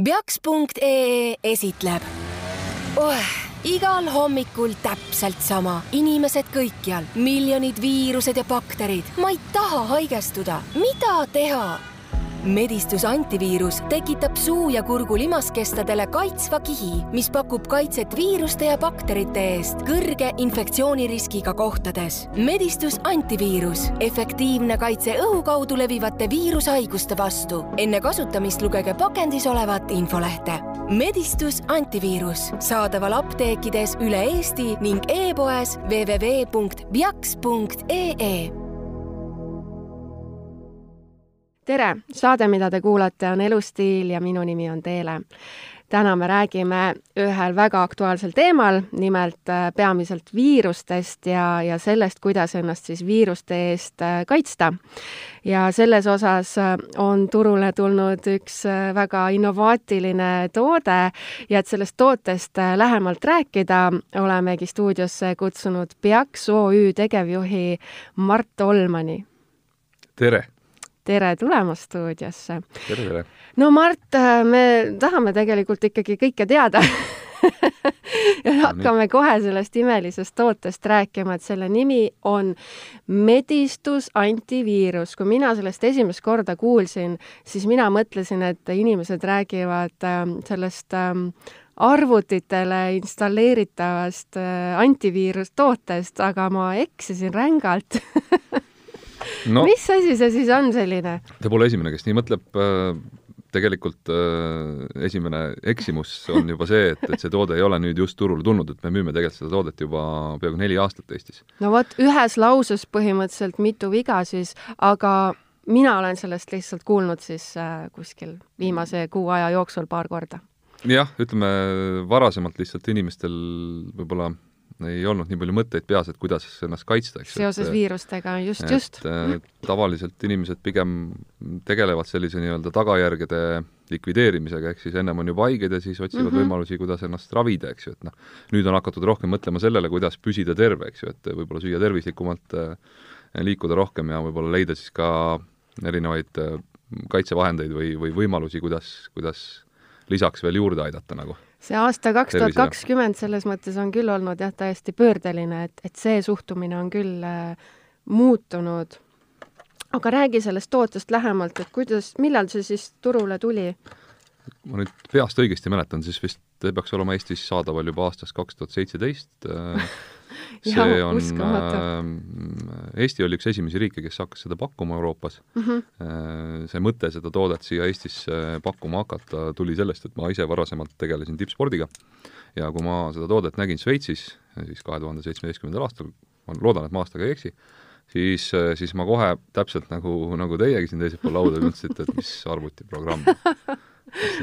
Bjaks.ee esitleb oh, igal hommikul täpselt sama, inimesed kõikjal, miljonid viirused ja bakterid. ma ei taha haigestuda, mida teha? Medistus antiviirus tekitab suu ja kurgu limaskestadele kaitsva kihi, mis pakub kaitset viiruste ja bakterite eest kõrge infektsiooniriskiga kohtades. medistus antiviirus, efektiivne kaitse õhu kaudu levivate viirushaiguste vastu. enne kasutamist lugege pakendis olevat infolehte. medistus antiviirus saadaval apteekides üle Eesti ning e-poes www.viaks.ee tere, saade, mida te kuulate, on Elustiil ja minu nimi on Teele. täna me räägime ühel väga aktuaalsel teemal, nimelt äh, peamiselt viirustest ja, ja sellest, kuidas ennast siis viiruste eest äh, kaitsta. ja selles osas äh, on turule tulnud üks väga innovaatiline toode ja et sellest tootest lähemalt rääkida, olemegi stuudiosse kutsunud Peaks OÜ tegevjuhi Mart Olmani. tere tere tulemast stuudiosse. tere, tere. no Mart, me tahame tegelikult ikkagi kõike teada ja hakkame kohe sellest imelisest tootest rääkima, et selle nimi on medistus antiviirus. kui mina sellest esimest korda kuulsin, siis mina mõtlesin, et inimesed räägivad äh, sellest äh, arvutitele installeeritavast äh, antiviirustootest, aga ma eksisin rängalt no, mis asi see siis on selline? Te pole esimene, kes nii mõtleb. Äh, tegelikult äh, esimene eksimus on juba see, et, et see toode ei ole nüüd just turule tulnud, et me müüme tegelikult seda toodet juba peaaegu neli aastat Eestis. no vot, ühes lauses põhimõtteliselt mitu viga siis, aga mina olen sellest lihtsalt kuulnud siis äh, kuskil viimase kuu aja jooksul paar korda. jah, ütleme varasemalt lihtsalt inimestel võib-olla ei olnud nii palju mõtteid peas, et kuidas ennast kaitsta, eks. seoses et, viirustega, just, just. tavaliselt inimesed pigem tegelevad sellise nii-öelda tagajärgede likvideerimisega, ehk siis ennem on juba haiged ja siis otsivad mm -hmm. võimalusi, kuidas ennast ravida, eks ju, et noh, nüüd on hakatud rohkem mõtlema sellele, kuidas püsida terve, eks ju, et võib-olla süüa tervislikumalt, äh, liikuda rohkem ja võib-olla leida siis ka erinevaid äh, kaitsevahendeid või, või võimalusi, kuidas, kuidas lisaks veel juurde aidata nagu see aasta kaks tuhat kakskümmend selles mõttes on küll olnud jah, täiesti pöördeline, et, et see suhtumine on küll äh, muutunud. aga räägi sellest tootest lähemalt, et kuidas, millal see siis turule tuli? ma nüüd peast õigesti mäletan, siis vist peaks olema Eestis saadaval juba aastast kaks tuhat seitseteist äh, see on, äh, Eesti oli üks esimesi riike, kes hakkas seda pakkuma Euroopas mm. -hmm. see mõte seda toodet siia Eestisse pakkuma hakata tuli sellest, et ma ise varasemalt tegelesin tippspordiga ja kui ma seda toodet nägin Šveitsis, siis kahe tuhande seitsmeteistkümnendal aastal, ma loodan, et ma aastaga ei eksi, siis, siis ma kohe täpselt nagu, nagu teiegi siin teisel pool lauda mõtlesite, et mis arvutiprogramm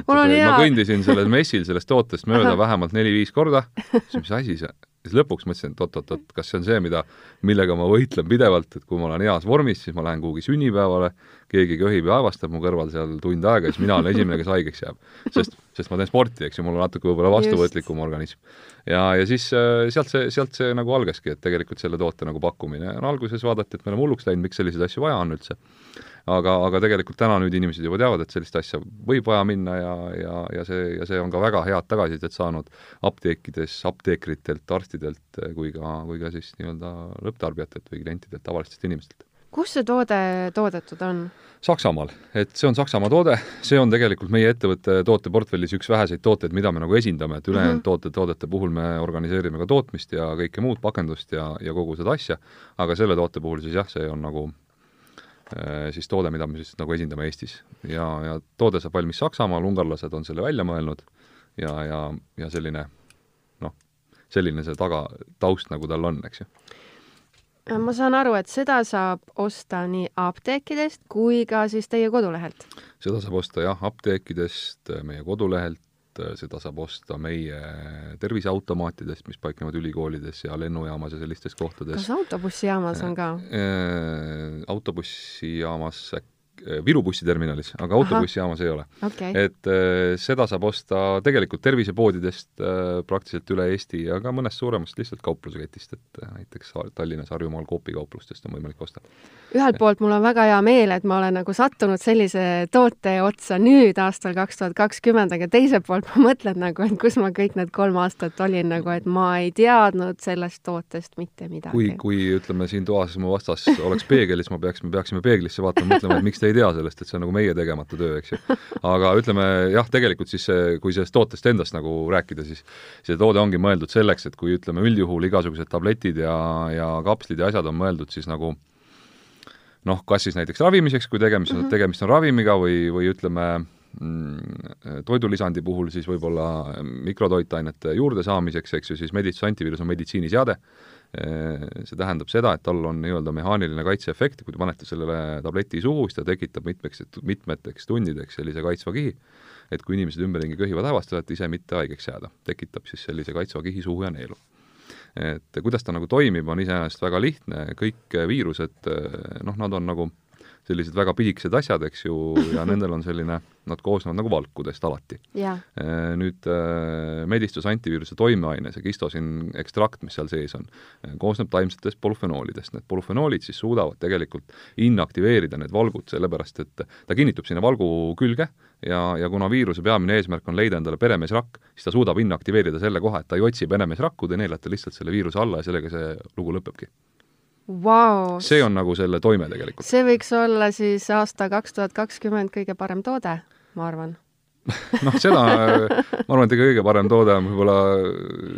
mul on hea. ma kõndisin sellel messil sellest tootest mööda vähemalt neli-viis korda, siis mis asi see, siis lõpuks mõtlesin, et oot-oot-oot, kas see on see, mida, millega ma võitlen pidevalt, et kui ma olen heas vormis, siis ma lähen kuhugi sünnipäevale, keegi köhib ja aevastab mu kõrval seal tund aega, siis mina olen esimene, kes haigeks jääb. sest, sest ma teen sporti, eks ju, mul on natuke võib-olla vastuvõtlikum organism. ja, ja siis äh, sealt see, sealt see nagu algaski, et tegelikult selle toote nagu pakkumine on alguses vaadati, et me oleme hulluks läinud, miks selliseid asju vaja on üldse aga, aga tegelikult täna nüüd inimesed juba teavad, et sellist asja võib vaja minna ja, ja, ja see, ja see on ka väga head tagasisidet saanud apteekides, apteekritelt, arstidelt kui ka, kui ka siis nii-öelda lõpptarbijatelt või klientidelt, tavalistelt inimestelt. kus see toode toodetud on? Saksamaal, et see on Saksamaa toode, see on tegelikult meie ettevõtte tooteportfellis üks väheseid tooteid, mida me nagu esindame, et ülejäänud mm -hmm. toote, toodete puhul me organiseerime ka tootmist ja kõike muud, pakendust ja, ja kogu seda asja, aga selle toote puhul siis jah, see on nagu siis toode, mida me siis nagu esindame Eestis. ja, ja toode saab valmis Saksamaal, ungarlased on selle välja mõelnud ja, ja, ja selline noh, selline see taga, taust nagu tal on, eks ju. ma saan aru, et seda saab osta nii apteekidest kui ka siis teie kodulehelt? seda saab osta jah, apteekidest, meie kodulehelt, et äh, seda saab osta meie terviseautomaatidest, mis paiknevad ülikoolides ja lennujaamas ja sellistes kohtades. kas autobussijaamas on ka äh,? Autobussijaamas Viru bussiterminalis, aga autobussijaamas ei ole okay.. et äh, seda saab osta tegelikult tervisepoodidest äh, praktiliselt üle Eesti ja ka mõnest suuremast lihtsalt kaupluseketist, et äh, näiteks Tallinnas, Harjumaal Coopi kauplustest on võimalik osta. ühelt poolt mul on väga hea meel, et ma olen nagu sattunud sellise toote otsa nüüd aastal kaks tuhat kakskümmend, aga teiselt poolt ma mõtlen nagu, et kus ma kõik need kolm aastat olin nagu, et ma ei teadnud sellest tootest mitte midagi. kui, kui ütleme, siin toas mu vastas oleks peegel, siis ma peaks, me peaksime peeglisse vaatama, mõtlema, et miks te ei tea sellest, et see on nagu meie tegemata töö, eks ju. aga ütleme jah, tegelikult siis see, kui sellest tootest endast nagu rääkida, siis see toode ongi mõeldud selleks, et kui ütleme, üldjuhul igasugused tabletid ja, ja kapslid ja asjad on mõeldud siis nagu noh, kas siis näiteks ravimiseks, kui tegemist on mm, -hmm. tegemist on ravimiga või, või ütleme, mm, toidulisandi puhul siis võib-olla mikrotoitainete juurdesaamiseks, eks ju, siis medits-, antiviirus on meditsiiniseade see tähendab seda, et tal on nii-öelda mehaaniline kaitseefekt, kui te panete sellele tableti suhu, siis ta tekitab mitmeks, mitmeteks tundideks sellise kaitsva kihi, et kui inimesed ümberringi köhivad hävastavad, ise mitte haigeks jääda, tekitab siis sellise kaitsva kihi suhu ja neelu. et kuidas ta nagu toimib, on iseenesest väga lihtne, kõik viirused, noh, nad on nagu sellised väga pisikesed asjad, eks ju, ja nendel on selline, nad koosnevad nagu valkudest alati. nüüd medistus antiviiruse toimeaine, see kistosin ekstrakt, mis seal sees on, koosneb taimsetest polüfenoolidest. Need polüfenoolid siis suudavad tegelikult inaktiveerida need valgud, sellepärast et ta kinnitub sinna valgu külge ja, ja kuna viiruse peamine eesmärk on leida endale peremeesrakk, siis ta suudab inaktiveerida selle koha, et ta ei otsi peremeesrakku, te neelate lihtsalt selle viiruse alla ja sellega see lugu lõpebki wow.. see on nagu selle toime tegelikult. see võiks olla siis aasta kaks tuhat kakskümmend kõige parem toode, ma arvan noh, seda ma arvan, et ega kõige parem toode on võib-olla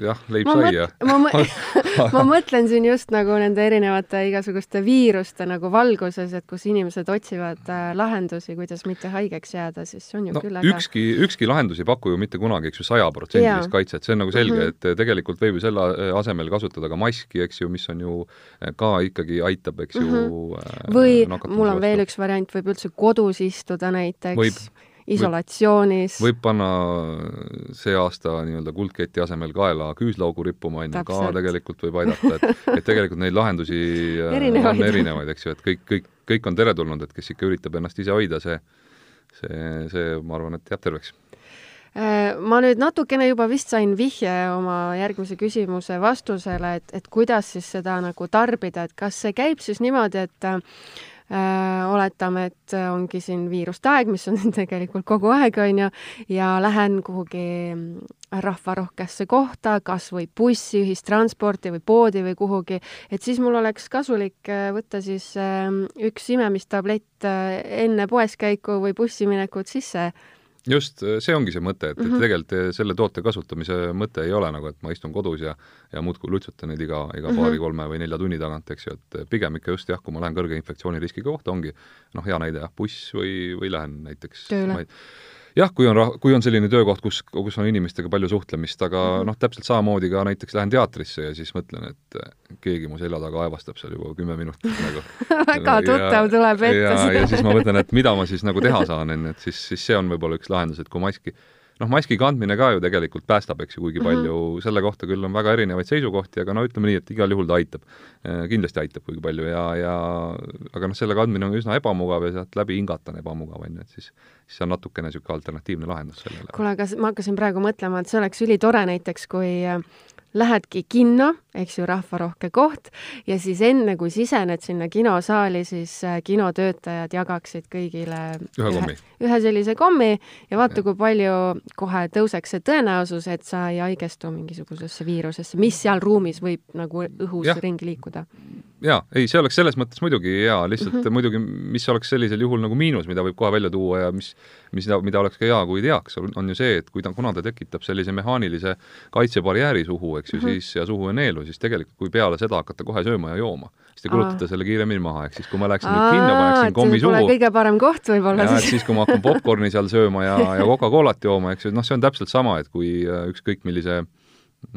jah, leib-saia. ma, ma, ma mõtlen siin just nagu nende erinevate igasuguste viiruste nagu valguses, et kus inimesed otsivad äh, lahendusi, kuidas mitte haigeks jääda, siis see on ju no, küll äge. ükski, ükski lahendus ei paku ju mitte kunagi, eks ju, sajaprotsendilist kaitset, see on nagu selge mm, -hmm. et tegelikult võib ju selle äh, asemel kasutada ka maski, eks ju, mis on ju äh, ka ikkagi aitab, eks ju mm. -hmm. või mul on veel üks variant, võib üldse kodus istuda näiteks. võib isolatsioonis. võib panna see aasta nii-öelda kuldketi asemel kaela küüslaugu rippuma, on ju, ka tegelikult võib aidata, et, et tegelikult neid lahendusi äh, erinevaid. on erinevaid, eks ju, et kõik, kõik, kõik on teretulnud, et kes ikka üritab ennast ise hoida, see, see, see, ma arvan, et jääb terveks äh, ma nüüd natukene juba vist sain vihje oma järgmise küsimuse vastusele, et, et kuidas siis seda nagu tarbida, et kas see käib siis niimoodi, et oletame, et ongi siin viiruste aeg, mis on tegelikult kogu aeg, on ju, ja lähen kuhugi mm, rahvarohkesse kohta, kas või bussi, ühistransporti või poodi või kuhugi, et siis mul oleks kasulik äh, võtta siis ähm, üks imemistablett äh, enne poeskäiku või bussi minekut sisse just, see ongi see mõte, et mm, -hmm. et mhm. tegelikult eh, selle toote kasutamise mõte ei ole nagu, et ma istun kodus ja ja muudkui lutsutan neid iga, iga mm -hmm. paari-kolme või nelja tunni tagant, eks ju, et pigem ikka just jah, kui ma lähen kõrge infektsiooniriskiga kohta, ongi noh, hea näide jah, buss või, või lähen näiteks tööle jah, kui on, kui on selline töökoht, kus, kus on inimestega palju suhtlemist, aga mm -hmm. noh, täpselt samamoodi ka näiteks lähen teatrisse ja siis mõtlen, et keegi mu selja taga aevastab seal juba kümme minutit nagu väga tuttav tuleb ette. ja, ja siis ma mõtlen, et mida ma siis nagu teha saan, on ju, et siis, siis see on võib-olla üks lahendus, et kui maski noh, maski kandmine ka ju tegelikult päästab, eks ju, kuigi palju mm, -hmm. selle kohta küll on väga erinevaid seisukohti, aga no ütleme nii, et igal juhul ta aitab. kindlasti aitab kuigi palju ja, ja aga noh, selle kandmine on üsna ebamugav ja sealt läbi hingata on ebamugav, on ju, et siis siis see on natukene niisugune alternatiivne lahendus sellele. kuule, aga ma hakkasin praegu mõtlema, et see oleks ülitore näiteks, kui lähedki kinno, eks ju, rahvarohke koht, ja siis enne, kui sisened sinna kinosaali, siis äh, kinotöötajad jagaksid kõigile ühe kommi. ühe sellise kommi ja vaata, kui palju kohe tõuseks see tõenäosus, et sa ei haigestu mingisugusesse viirusesse, mis seal ruumis võib nagu õhus ja. ringi liikuda jaa, ei, see oleks selles mõttes muidugi hea, lihtsalt mm -hmm. muidugi, mis oleks sellisel juhul nagu miinus, mida võib kohe välja tuua ja mis, mis, mida oleks ka hea, kui teaks, on ju see, et kui ta, kuna ta tekitab sellise mehaanilise kaitsebarjääri suhu, eks ju mm, -hmm. siis ja suhu ja neelu, siis tegelikult kui peale seda hakata kohe sööma ja jooma, siis te kulutate selle kiiremini maha, ehk siis kui ma läheksin nüüd kinno, paneksin kommi suhu. kõige parem koht võib-olla siis. siis kui ma hakkan popkorni seal sööma ja, ja Coca-Colat jooma, eks ju, noh, see on täpselt sama, et kui äh, ükskõik millise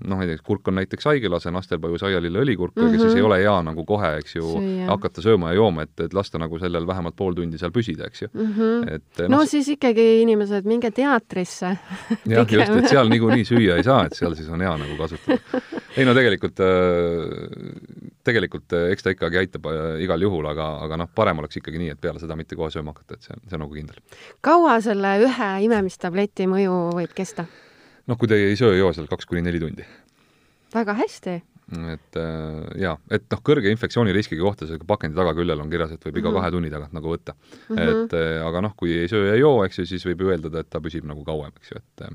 noh, näiteks kurk on näiteks haigelase, nastelpajus aialille õlikurk mm, -hmm. aga siis ei ole hea nagu kohe, eks ju, hakata sööma ja jooma, et, et lasta nagu sellel vähemalt pool tundi seal püsida, eks ju mm. -hmm. et no, no siis ikkagi inimesed, minge teatrisse jah, just, et seal niikuinii süüa ei saa, et seal siis on hea nagu kasutada. ei no tegelikult äh, tegelikult eh, eks ta ikkagi aitab eh, igal juhul, aga, aga noh, parem oleks ikkagi nii, et peale seda mitte kohe sööma hakata, et see on, see on nagu kindel. kaua selle ühe imemistableti mõju võib kesta? Noh, kui te ei söö, joo seal kaks kuni neli tundi. väga hästi et äh, jaa, et noh, kõrge infektsiooniriskiga kohta see pakendi tagaküljel on kirjas, et võib iga mm -hmm. kahe tunni tagant nagu võtta mm. -hmm. et äh, aga noh, kui ei söö ja ei joo, eks ju, siis võib ju eeldada, et ta püsib nagu kauem, eks ju, et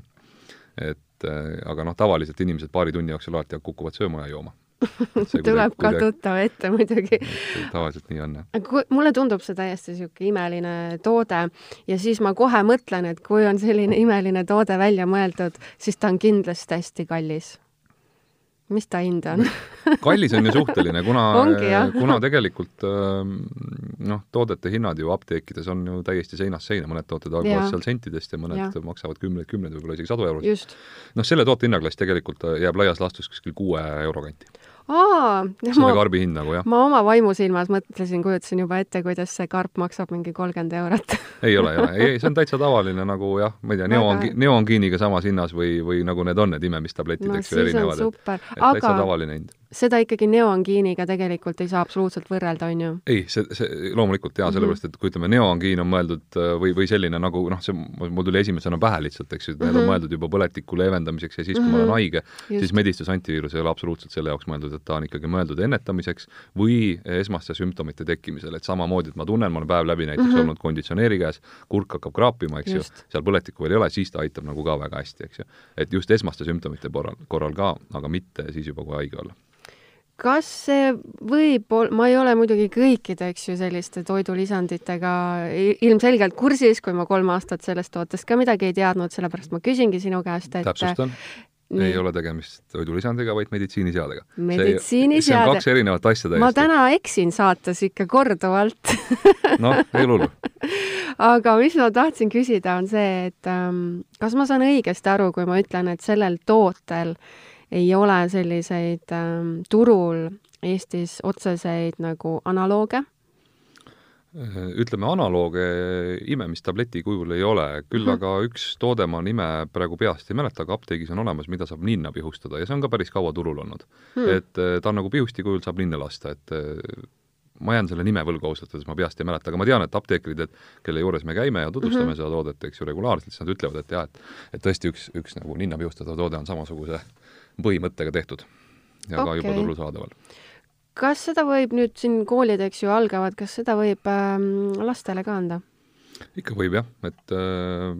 et aga noh, tavaliselt inimesed paari tunni jooksul alati kukuvad sööma ja jooma tuleb ka tuttav ette muidugi. tavaliselt nii on, aga mulle tundub see täiesti niisugune imeline toode ja siis ma kohe mõtlen, et kui on selline imeline toode välja mõeldud, siis ta on kindlasti hästi kallis. Mis ta hind on? Kallis on ju suhteline, kuna, kuna tegelikult ähm, noh, toodete hinnad ju apteekides on ju täiesti seinast seina, mõned tooted algavad seal sentidest ja mõned ja. maksavad kümneid, kümneid, võib-olla isegi sadu eurosid. noh, selle toote hinnaklass tegelikult jääb laias laastus kuskil kuue euro kanti aa, see on karbi hind nagu, jah. ma oma vaimusilmas mõtlesin, kujutasin juba ette, kuidas see karp maksab mingi kolmkümmend eurot ei ole, ei ole, ei, see on täitsa tavaline nagu jah, ma ei tea, neoongi, neoongiiniga samas hinnas või, või nagu need on, need imemistabletid no,, eks ju, erinevad. et, et aga... täitsa tavaline hind seda ikkagi neoangiiniga tegelikult ei saa absoluutselt võrrelda, on ju? ei, see, see loomulikult jaa, sellepärast et kui ütleme, neoangiin on mõeldud äh, või, või selline nagu noh, see, mul tuli esimesena pähe lihtsalt, eks ju, et need mm -hmm. on mhm. mõeldud juba põletiku leevendamiseks ja siis, kui mm -hmm. ma olen mhm. haige, siis medistus antiviirus ei ole absoluutselt selle jaoks mõeldud, et ta on ikkagi mõeldud ennetamiseks või esmaste sümptomite tekkimisel, et samamoodi, et ma tunnen, ma olen päev läbi näiteks mm -hmm. olnud konditsioneeri käes, kurk hakkab kraapima, eks just. ju, seal põletikku veel ei ole, siis ta aitab nagu ka väga hästi, eks ju. et just esmaste sümptomite korral, korral ka, aga mitte siis juba, kui haige olla kas see võib ma ei ole muidugi kõikide, eks ju, selliste toidulisanditega ilmselgelt kursis, kui ma kolm aastat sellest tootest ka midagi ei teadnud, sellepärast ma küsingi sinu käest, et täpsustan Nii. ei ole tegemist toidulisandiga, vaid meditsiiniseadega. meditsiiniseade. see on kaks erinevat asja täiesti. ma täna eksin saates ikka korduvalt noh, ei hullu aga mis ma tahtsin küsida, on see, et ähm, kas ma saan õigesti aru, kui ma ütlen, et sellel tootel äh, ei ole selliseid ähm, turul Eestis otseseid nagu analooge? ütleme, analooge imemistableti kujul ei ole, küll mm -hmm. aga üks toode, ma nime praegu peast ei mäleta, aga apteegis on olemas, mida saab ninna pihustada ja see on ka päris kaua turul olnud mm. -hmm. et äh, ta on nagu pihusti kujul, saab ninna lasta, et äh, ma jään selle nime võlgu ausalt öeldes, ma peast ei mäleta, aga ma tean, et apteekrid, et kelle juures me käime ja tutvustame mm -hmm. seda toodet, eks ju, regulaarselt, siis nad ütlevad, et jah, et et tõesti üks, üks nagu ninna pihustatav toode on samasuguse põhimõttega tehtud ja okay. ka juba turul saadaval. kas seda võib nüüd siin koolid, eks ju, algavad, kas seda võib ähm, lastele ka anda? ikka võib jah, et äh,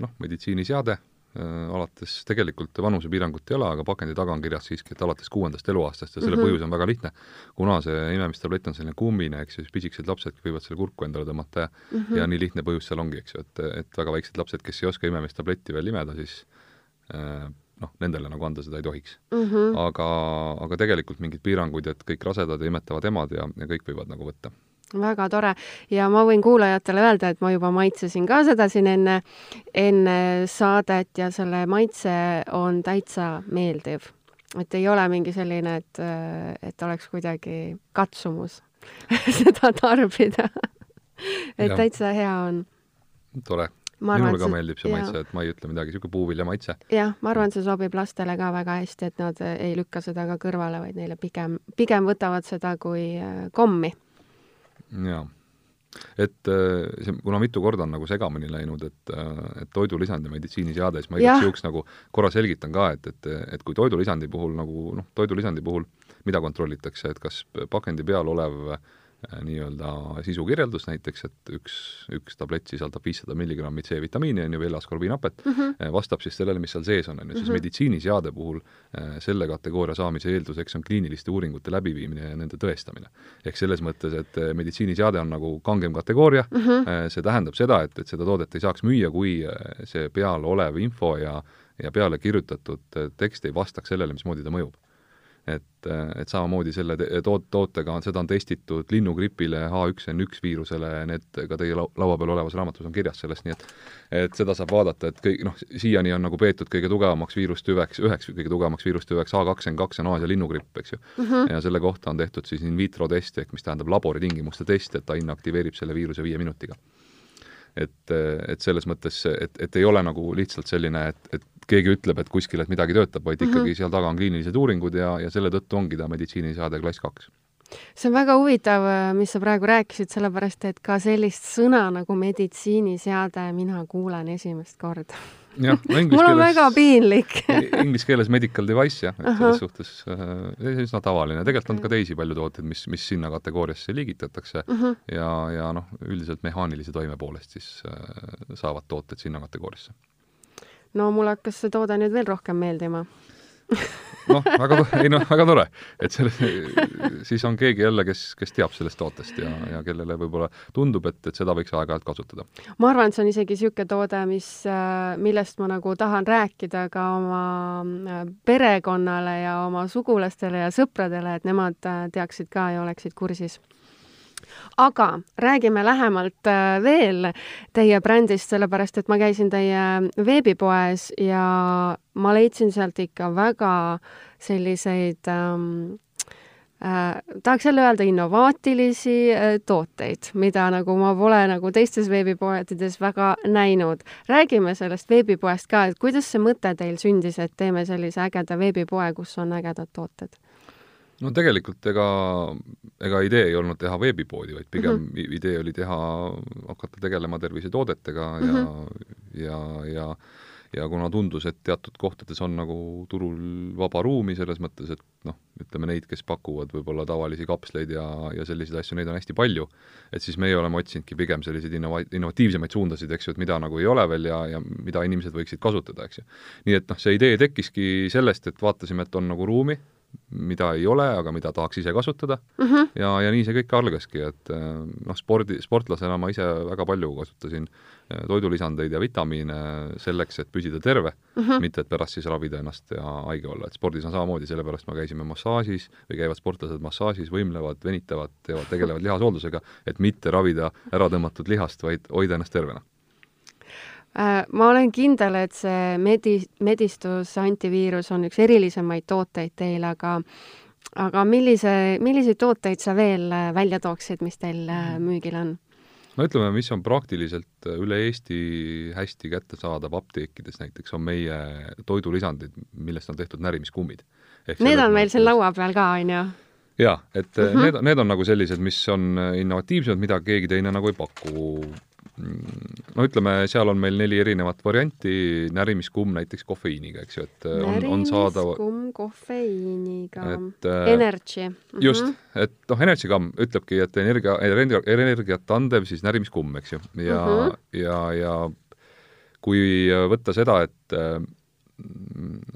noh, meditsiiniseade äh, alates, tegelikult vanusepiirangut ei ole, aga pakendi taga on kirjas siiski, et alates kuuendast eluaastast ja selle mm -hmm. põhjus on väga lihtne. kuna see imemistablett on selline kummine, eks ju, siis pisikesed lapsed võivad selle kurku endale tõmmata ja mm -hmm. ja nii lihtne põhjus seal ongi, eks ju, et, et väga väiksed lapsed, kes ei oska imemistabletti veel imeda, siis äh, noh, nendele nagu anda seda ei tohiks mm. -hmm. aga, aga tegelikult mingeid piiranguid, et kõik rasedad ja imetavad emad ja, ja kõik võivad nagu võtta väga tore ja ma võin kuulajatele öelda, et ma juba maitsesin ka seda siin enne, enne saadet ja selle maitse on täitsa meeldiv. et ei ole mingi selline, et, et oleks kuidagi katsumus seda tarbida et ja. täitsa hea on. tore minule ka see, meeldib see maitse, et ma ei ütle midagi, niisugune puuvilja maitse. jah, ma arvan, see sobib lastele ka väga hästi, et nad ei lükka seda ka kõrvale, vaid neile pigem, pigem võtavad seda kui äh, kommi. jaa. et äh, see, kuna mitu korda on nagu segamini läinud, et, äh, et toidulisand ja meditsiiniseade, siis ma igaks juhuks nagu korra selgitan ka, et, et, et kui toidulisandi puhul nagu noh, toidulisandi puhul mida kontrollitakse, et kas pakendi peal olev äh, Äh, nii-öelda sisukirjeldus näiteks, et üks, üks tablett sisaldab viissada milligrammi C-vitamiini, on ju, või elaskorbiinhapet mm, -hmm. vastab siis sellele, mis seal sees on, on ju, siis mm -hmm. meditsiiniseade puhul äh, selle kategooria saamise eelduseks on kliiniliste uuringute läbiviimine ja nende tõestamine. ehk selles mõttes, et meditsiiniseade on nagu kangem kategooria mm, -hmm. see tähendab seda, et, et seda toodet ei saaks müüa, kui see peal olev info ja ja peale kirjutatud tekst ei vastaks sellele, mismoodi ta mõjub et, et samamoodi selle toot-, tootega on, seda on testitud linnugripile, H1N1 viirusele, need ka teie laua peal olevas raamatus on kirjas sellest, nii et et seda saab vaadata, et kõik, noh, siiani on nagu peetud kõige tugevamaks viirustüveks, üheks kõige tugevamaks viirustüveks H2N2 on Aasia linnugripp, eks ju mm. -hmm. ja selle kohta on tehtud siis in vitro test, ehk mis tähendab laboritingimuste test, et ta inaktiveerib selle viiruse viie minutiga et, et selles mõttes, et, et ei ole nagu lihtsalt selline, et, et keegi ütleb, et kuskil, et midagi töötab, vaid ikkagi mm -hmm. seal taga on kliinilised uuringud ja, ja selle tõttu ongi ta meditsiiniseade klass kaks see on väga huvitav, mis sa praegu rääkisid, sellepärast et ka sellist sõna nagu meditsiiniseade mina kuulen esimest korda. Jah, mul on keeles väga piinlik Inglise keeles medical device jah, et selles suhtes äh, üsna tavaline. tegelikult on ka teisi palju tooteid, mis, mis sinna kategooriasse liigitatakse uh -huh. ja, ja noh, üldiselt mehaanilise toime poolest siis äh, saavad tooted sinna kategooriasse. no mul hakkas see toode nüüd veel rohkem meeldima noh, väga, ei noh, väga tore, et selle, siis on keegi jälle, kes, kes teab sellest tootest ja, ja kellele võib-olla tundub, et, et seda võiks aeg-ajalt kasutada. ma arvan, et see on isegi niisugune toode, mis, millest ma nagu tahan rääkida ka oma äh, perekonnale ja oma sugulastele ja sõpradele, et nemad äh, teaksid ka ja oleksid kursis aga räägime lähemalt äh, veel teie brändist, sellepärast et ma käisin teie veebipoes ja ma leidsin sealt ikka väga selliseid ähm, äh, tahaks jälle öelda innovaatilisi äh, tooteid, mida nagu ma pole nagu teistes veebipoodides väga näinud. räägime sellest veebipoest ka, et kuidas see mõte teil sündis, et teeme sellise ägeda veebipoe, kus on ägedad tooted? No tegelikult ega, ega idee ei olnud teha veebipoodi, vaid pigem mm -hmm. idee oli teha, hakata tegelema tervisetoodetega ja mm, -hmm. ja, ja ja kuna tundus, et teatud kohtades on nagu turul vaba ruumi selles mõttes, et noh, ütleme neid, kes pakuvad võib-olla tavalisi kapsleid ja, ja selliseid asju, neid on hästi palju, et siis meie oleme otsinudki pigem selliseid innova-, innovatiivsemaid suundasid, eks ju, et mida nagu ei ole veel ja, ja mida inimesed võiksid kasutada, eks ju. nii et noh, see idee tekkiski sellest, et vaatasime, et on nagu ruumi, mida ei ole, aga mida tahaks ise kasutada. Mhm. -huh. ja, ja nii see kõik algaski, et eh, noh, spordi, sportlasena ma ise väga palju kasutasin eh, toidulisandeid ja vitamiine selleks, et püsida terve Mhm. -huh. mitte et pärast siis ravida ennast ja haige olla, et spordis on samamoodi, sellepärast me käisime massaažis või käivad sportlased massaažis, võimlevad, venitavad, teevad, tegelevad lihashooldusega, et mitte ravida ära tõmmatud lihast, vaid hoida ennast tervena Äh, ma olen kindel, et see medi-, medistus antiviirus on üks erilisemaid tooteid teil, aga aga millise, milliseid tooteid sa veel äh, välja tooksid, mis teil äh, Mhm. müügil on? no ütleme, mis on praktiliselt üle Eesti hästi kättesaadav apteekides näiteks, on meie toidulisandid, millest on tehtud närimiskummid. Need on meil siin laua peal ka, on ju? jaa, et Mhm. uh -huh. need, need on nagu sellised, mis on innovatiivsemad, mida keegi teine nagu ei paku no ütleme, seal on meil neli erinevat varianti, närimiskumm näiteks kofeiiniga, eks ju, et on, on saadav närimiskumm kofeiiniga. äh, Energy mm. -hmm. just, et noh, Energy Cum ütlebki, et energia, energia, energiat andev siis närimiskumm, eks ju, ja mm, -hmm. ja, ja kui võtta seda, et äh,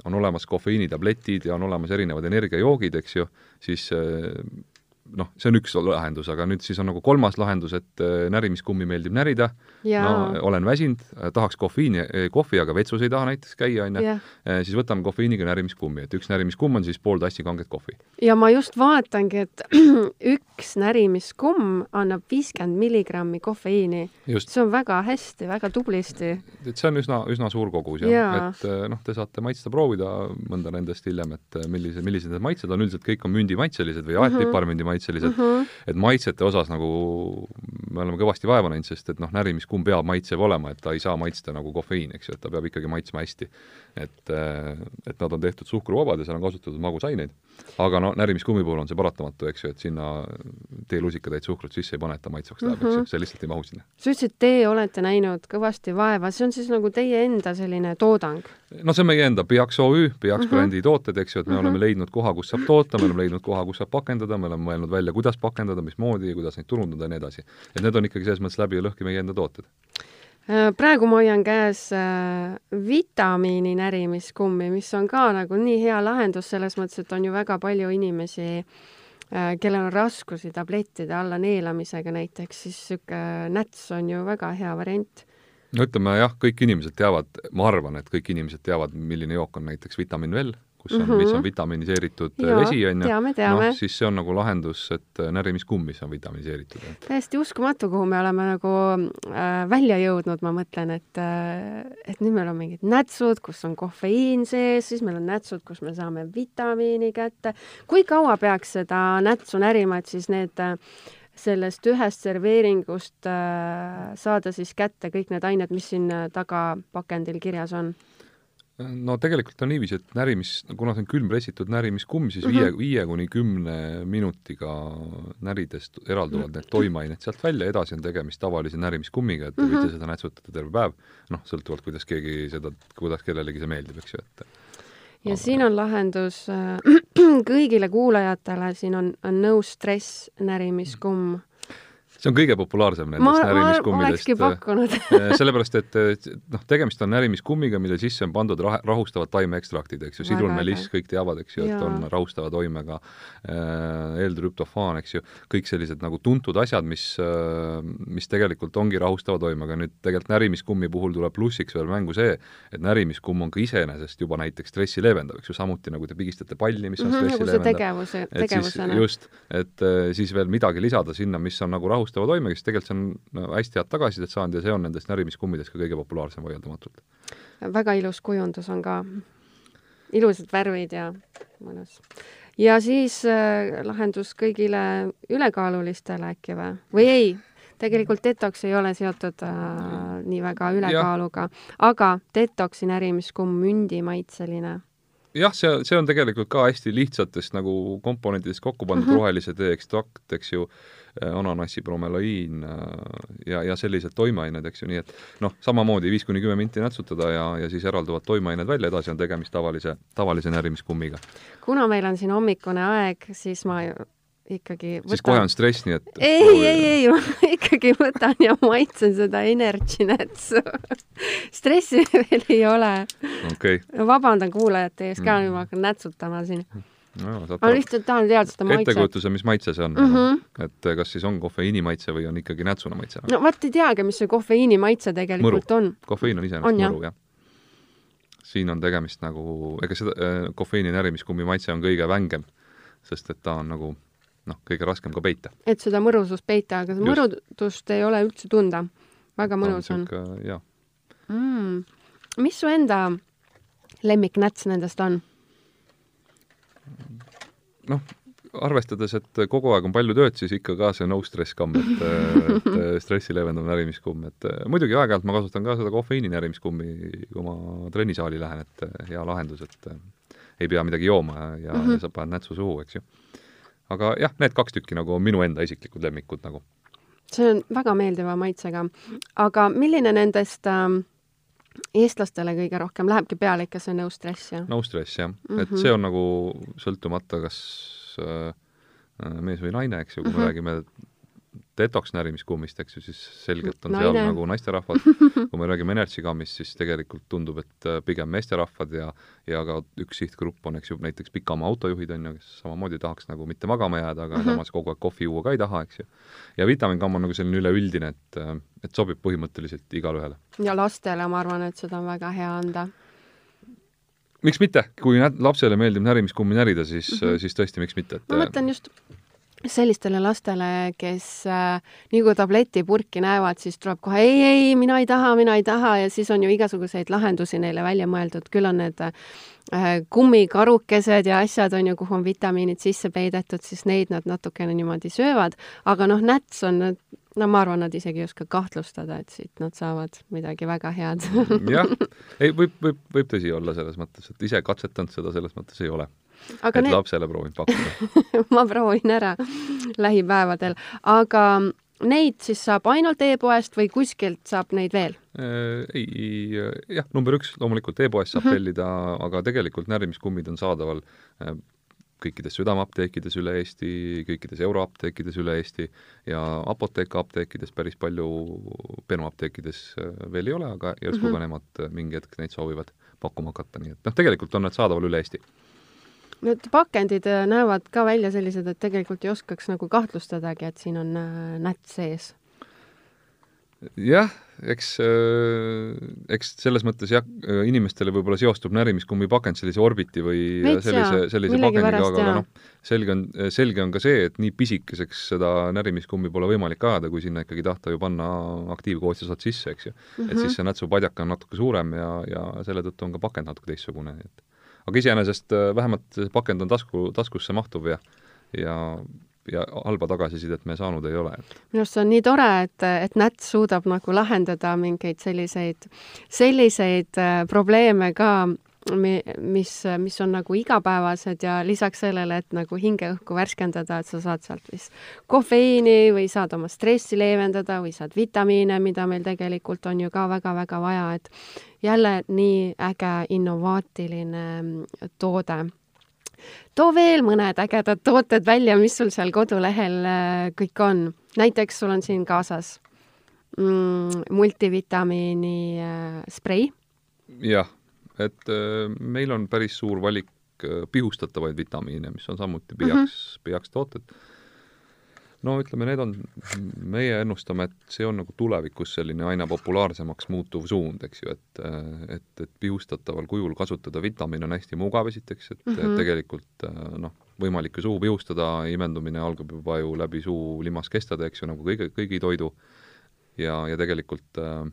on olemas kofeiinitabletid ja on olemas erinevad energiajoogid, eks ju, siis äh, noh, see on üks lahendus, aga nüüd siis on nagu kolmas lahendus, et äh, närimiskummi meeldib närida, no olen väsinud, tahaks kofeiini, kohvi, aga vetsus ei taha näiteks käia, on ju, siis võtame kofeiiniga närimiskummi, et üks närimiskumm on siis pool tassi kanget kohvi. ja ma just vaatangi, et üks närimiskumm annab viiskümmend milligrammi kofeiini. see on väga hästi, väga tublisti. et see on üsna, üsna suur kogus ja, ja. et noh, te saate maitsta, proovida mõnda nendest hiljem, et millised, millised need maitsed on, üldiselt kõik on mündimaitselised või aedpiparmündi maitselised mm, -hmm. et maitsete osas nagu me oleme kõvasti vaeva näinud, sest et noh, närimiskumm peab maitsev olema, et ta ei saa maitsta nagu kofeiin, eks ju, et ta peab ikkagi maitsma hästi. Et, et nad on tehtud suhkruvabad ja seal on kasutatud magusaineid. aga no närimiskummi puhul on see paratamatu, eks ju, et sinna teelusikatäit suhkrut sisse ei pane, et ta maitsvaks läheb mm, -hmm. eks ju, see lihtsalt ei mahu sinna. sa ütlesid, et teie olete näinud kõvasti vaeva, see on siis nagu teie enda selline toodang? no see on meie enda Piaks OÜ, Piaks mm -hmm. brändi tooted, eks ju, et me mm -hmm. oleme leidnud koha, kus saab toota, me oleme leidnud koha, kus saab pakendada, me oleme mõelnud välja, kuidas pakendada, mismoodi, kuidas neid turundada ja nii edasi. et need on ikkagi selles mõttes läbi ja lõhki meie enda tooted praegu ma hoian käes äh, vitamiini närimiskummi, mis on ka nagu nii hea lahendus selles mõttes, et on ju väga palju inimesi äh,, kellel on raskusi tablettide alla neelamisega näiteks, siis niisugune näts on ju väga hea variant. no ütleme jah, kõik inimesed teavad, ma arvan, et kõik inimesed teavad, milline jook on näiteks vitamiin Well kus on mm, -hmm. mis on vitaminiseeritud Jaa, vesi, on ju. noh, siis see on nagu lahendus, et närimiskumm, mis on vitaminiseeritud. täiesti uskumatu, kuhu me oleme nagu äh, välja jõudnud, ma mõtlen, et äh, et nüüd meil on mingid nätsud, kus on kofeiin sees, siis meil on nätsud, kus me saame vitamiini kätte. kui kaua peaks seda nätsu närima, et siis need äh, sellest ühest serveeringust äh, saada siis kätte kõik need ained, mis siin tagapakendil kirjas on? No tegelikult on niiviisi, et närimis, kuna see on külmpressitud närimiskumm, siis Mhm. viie, viie kuni kümne minutiga näridest eralduvad need toimeained sealt välja, edasi on tegemist tavalise närimiskummiga, et te Mhm. võite seda nätsutada terve päev, noh, sõltuvalt, kuidas keegi seda, kuidas kellelegi see meeldib, eks ju, et ja Aga- siin on lahendus äh, kõigile kuulajatele, siin on, on no stress närimiskumm. See on kõige populaarsem nendest närimiskummidest. olekski pakkunud. sellepärast, et noh, tegemist on närimiskummiga, mille sisse on pandud rah-, rahustavad taimeekstraktid, eks ju, sidrunmeliss, kõik teavad, eks ju, et on rahustava toimega äh, L-trüptofaan, eks ju, kõik sellised nagu tuntud asjad, mis äh,, mis tegelikult ongi rahustava toimega. nüüd tegelikult närimiskummi puhul tuleb plussiks veel mängu see, et närimiskumm on ka iseenesest juba näiteks stressi leevendav, eks ju, samuti nagu te pigistate palli, mis on Mhm, stressi nagu see leevendav. tegevuse, tegevusena. just, et äh, siis veel midagi lisada sinna, mis on nagu rahustava toimega, siis tegelikult see on hästi head tagasisidet saanud ja see on nendest närimiskummidest ka kõige populaarsem vaieldamatult. väga ilus kujundus on ka. ilusad värvid ja mõnus. ja siis äh, lahendus kõigile ülekaalulistele äkki või? või ei? tegelikult detox ei ole seotud äh, nii väga ülekaaluga, aga detoxi närimiskumm, mündimaitseline. jah, see, see on tegelikult ka hästi lihtsatest nagu komponentidest kokku pandud mm. -hmm. rohelise tee ekstrakt, eks ju, ananassi bromelaiin äh, ja, ja sellised toimeained, eks ju, nii et noh, samamoodi viis kuni kümme minti nätsutada ja, ja siis eralduvad toimeained välja, edasi on tegemist tavalise, tavalise närimiskummiga. kuna meil on siin hommikune aeg, siis ma ikkagi võtan... siis kohe on stress, nii et ei, ei, ei, ma ikkagi võtan ja maitsen seda Energy Netsu stressi veel ei ole. okei okay. vabandan kuulajate ees ka Mm. nüüd ma hakkan nätsutama siin. No, ma lihtsalt tahan teada seda maitset. ettekujutuse, mis maitse see on mm. -hmm. et kas siis on kofeiini maitse või on ikkagi nätsuna maitse? no vot ei teagi, mis see kofeiini maitse tegelikult Mõru. on. kofeiin on iseenesest jah? mõru, jah. siin on tegemist nagu, ega seda äh, kofeiini närimiskummi maitse on kõige vängem, sest et ta on nagu noh, kõige raskem ka peita. et seda mõrusust peita, aga mõrutust ei ole üldse tunda. väga mõnus on, jah, mm. mis su enda lemmiknäts nendest on? Noh, arvestades, et kogu aeg on palju tööd, siis ikka ka see no stress kamm, et, et stressi leevendav närimiskumm, et muidugi aeg-ajalt ma kasutan ka seda kofeiini närimiskummi, kui ma trennisaali lähen, et hea lahendus, et ei pea midagi jooma ja, ja, mm -hmm. sa paned nätsu suhu, eks ju. aga jah, need kaks tükki nagu on minu enda isiklikud lemmikud nagu. see on väga meeldiva maitsega. aga milline nendest ähm, eestlastele kõige rohkem lähebki peale ikka see no stress, jah? no stress, jah mm. -hmm. Mhm. et see on nagu sõltumata, kas äh, mees või naine, eks ju, kui me Mhm. räägime detox närimiskummist, eks ju, siis selgelt on Naine. seal nagu naisterahvad, kui me räägime Energy kammist, siis tegelikult tundub, et äh, pigem meesterahvad ja ja ka üks sihtgrupp on, eks ju, näiteks pikamaa autojuhid on ju, kes samamoodi tahaks nagu mitte magama jääda, aga Mhm. samas kogu aeg kohvi juua ka ei taha, eks ju. ja vitamiinkamm on nagu selline üleüldine, et äh, et sobib põhimõtteliselt igale ühele. ja lastele ma arvan, et seda on väga hea anda. miks mitte, kui lapsele meeldib närimiskummi närida, siis mm. -hmm. siis tõesti, miks mitte, et ma mõtlen just sellistele lastele, kes äh, nii kui tabletipurki näevad, siis tuleb kohe ei, ei, mina ei taha, mina ei taha ja siis on ju igasuguseid lahendusi neile välja mõeldud, küll on need äh, kummikarukesed ja asjad on ju, kuhu on vitamiinid sisse peidetud, siis neid nad natukene niimoodi söövad, aga noh, näts on, no ma arvan, nad isegi ei oska kahtlustada, et siit nad saavad midagi väga head. Jah, ei, võib, võib, võib tõsi olla selles mõttes, et ise katsetanud seda selles mõttes ei ole. Aga et need, lapsele proovinud pakkuda. ma proovin ära lähipäevadel, aga neid siis saab ainult e-poest või kuskilt saab neid veel? Äh, ei, jah, number üks loomulikult e-poest saab Mhm. tellida, aga tegelikult närimiskummid on saadaval äh, kõikides südameapteekides üle Eesti, kõikides euroapteekides üle Eesti ja Apotheka apteekides päris palju, penuapteekides äh, veel ei ole, aga järsku Mhm. ka nemad äh, mingi hetk neid soovivad pakkuma hakata, nii et noh, tegelikult on nad saadaval üle Eesti. Need pakendid äh, näevad ka välja sellised, et tegelikult ei oskaks nagu kahtlustadagi, et siin on äh, näts sees. jah, eks, eks selles mõttes jah, inimestele võib-olla seostub närimiskummi pakend sellise Orbiti või Veits sellise sellise pakendiga, aga noh, selge on, selge on ka see, et nii pisikeseks seda närimiskummi pole võimalik ajada, kui sinna ikkagi tahta ju panna aktiivkoostiosad sisse, eks ju. Mhm. et siis see nätsupadjak on natuke suurem ja, ja selle tõttu on ka pakend natuke teistsugune, et aga iseenesest äh, vähemalt pakend on tasku, taskusse mahtuv ja ja, ja halba tagasisidet me saanud ei ole, minu arust see on nii tore, et, et näts suudab nagu lahendada mingeid selliseid, selliseid äh, probleeme ka mis, mis on nagu igapäevased ja lisaks sellele, et nagu hingeõhku värskendada, et sa saad sealt siis kofeiini või saad oma stressi leevendada või saad vitamiine, mida meil tegelikult on ju ka väga-väga vaja, et jälle nii äge innovaatiline toode too veel mõned ägedad tooted välja, mis sul seal kodulehel äh, kõik on. näiteks sul on siin kaasas mm, multivitamiini äh, sprei. jah et äh, meil on päris suur valik äh, pihustatavaid vitamiine, mis on samuti PIAKS mm, -hmm. PIAKS tooted. no ütleme, need on, meie ennustame, et see on nagu tulevikus selline aina populaarsemaks muutuv suund, eks ju, et äh, et, et pihustataval kujul kasutada vitamiine on hästi mugav esiteks, et mm -hmm. tegelikult noh, võimalik ju suhu pihustada, imendumine algab juba ju läbi suu limaskestade, eks ju, nagu kõige, kõigi toidu, ja, ja tegelikult äh,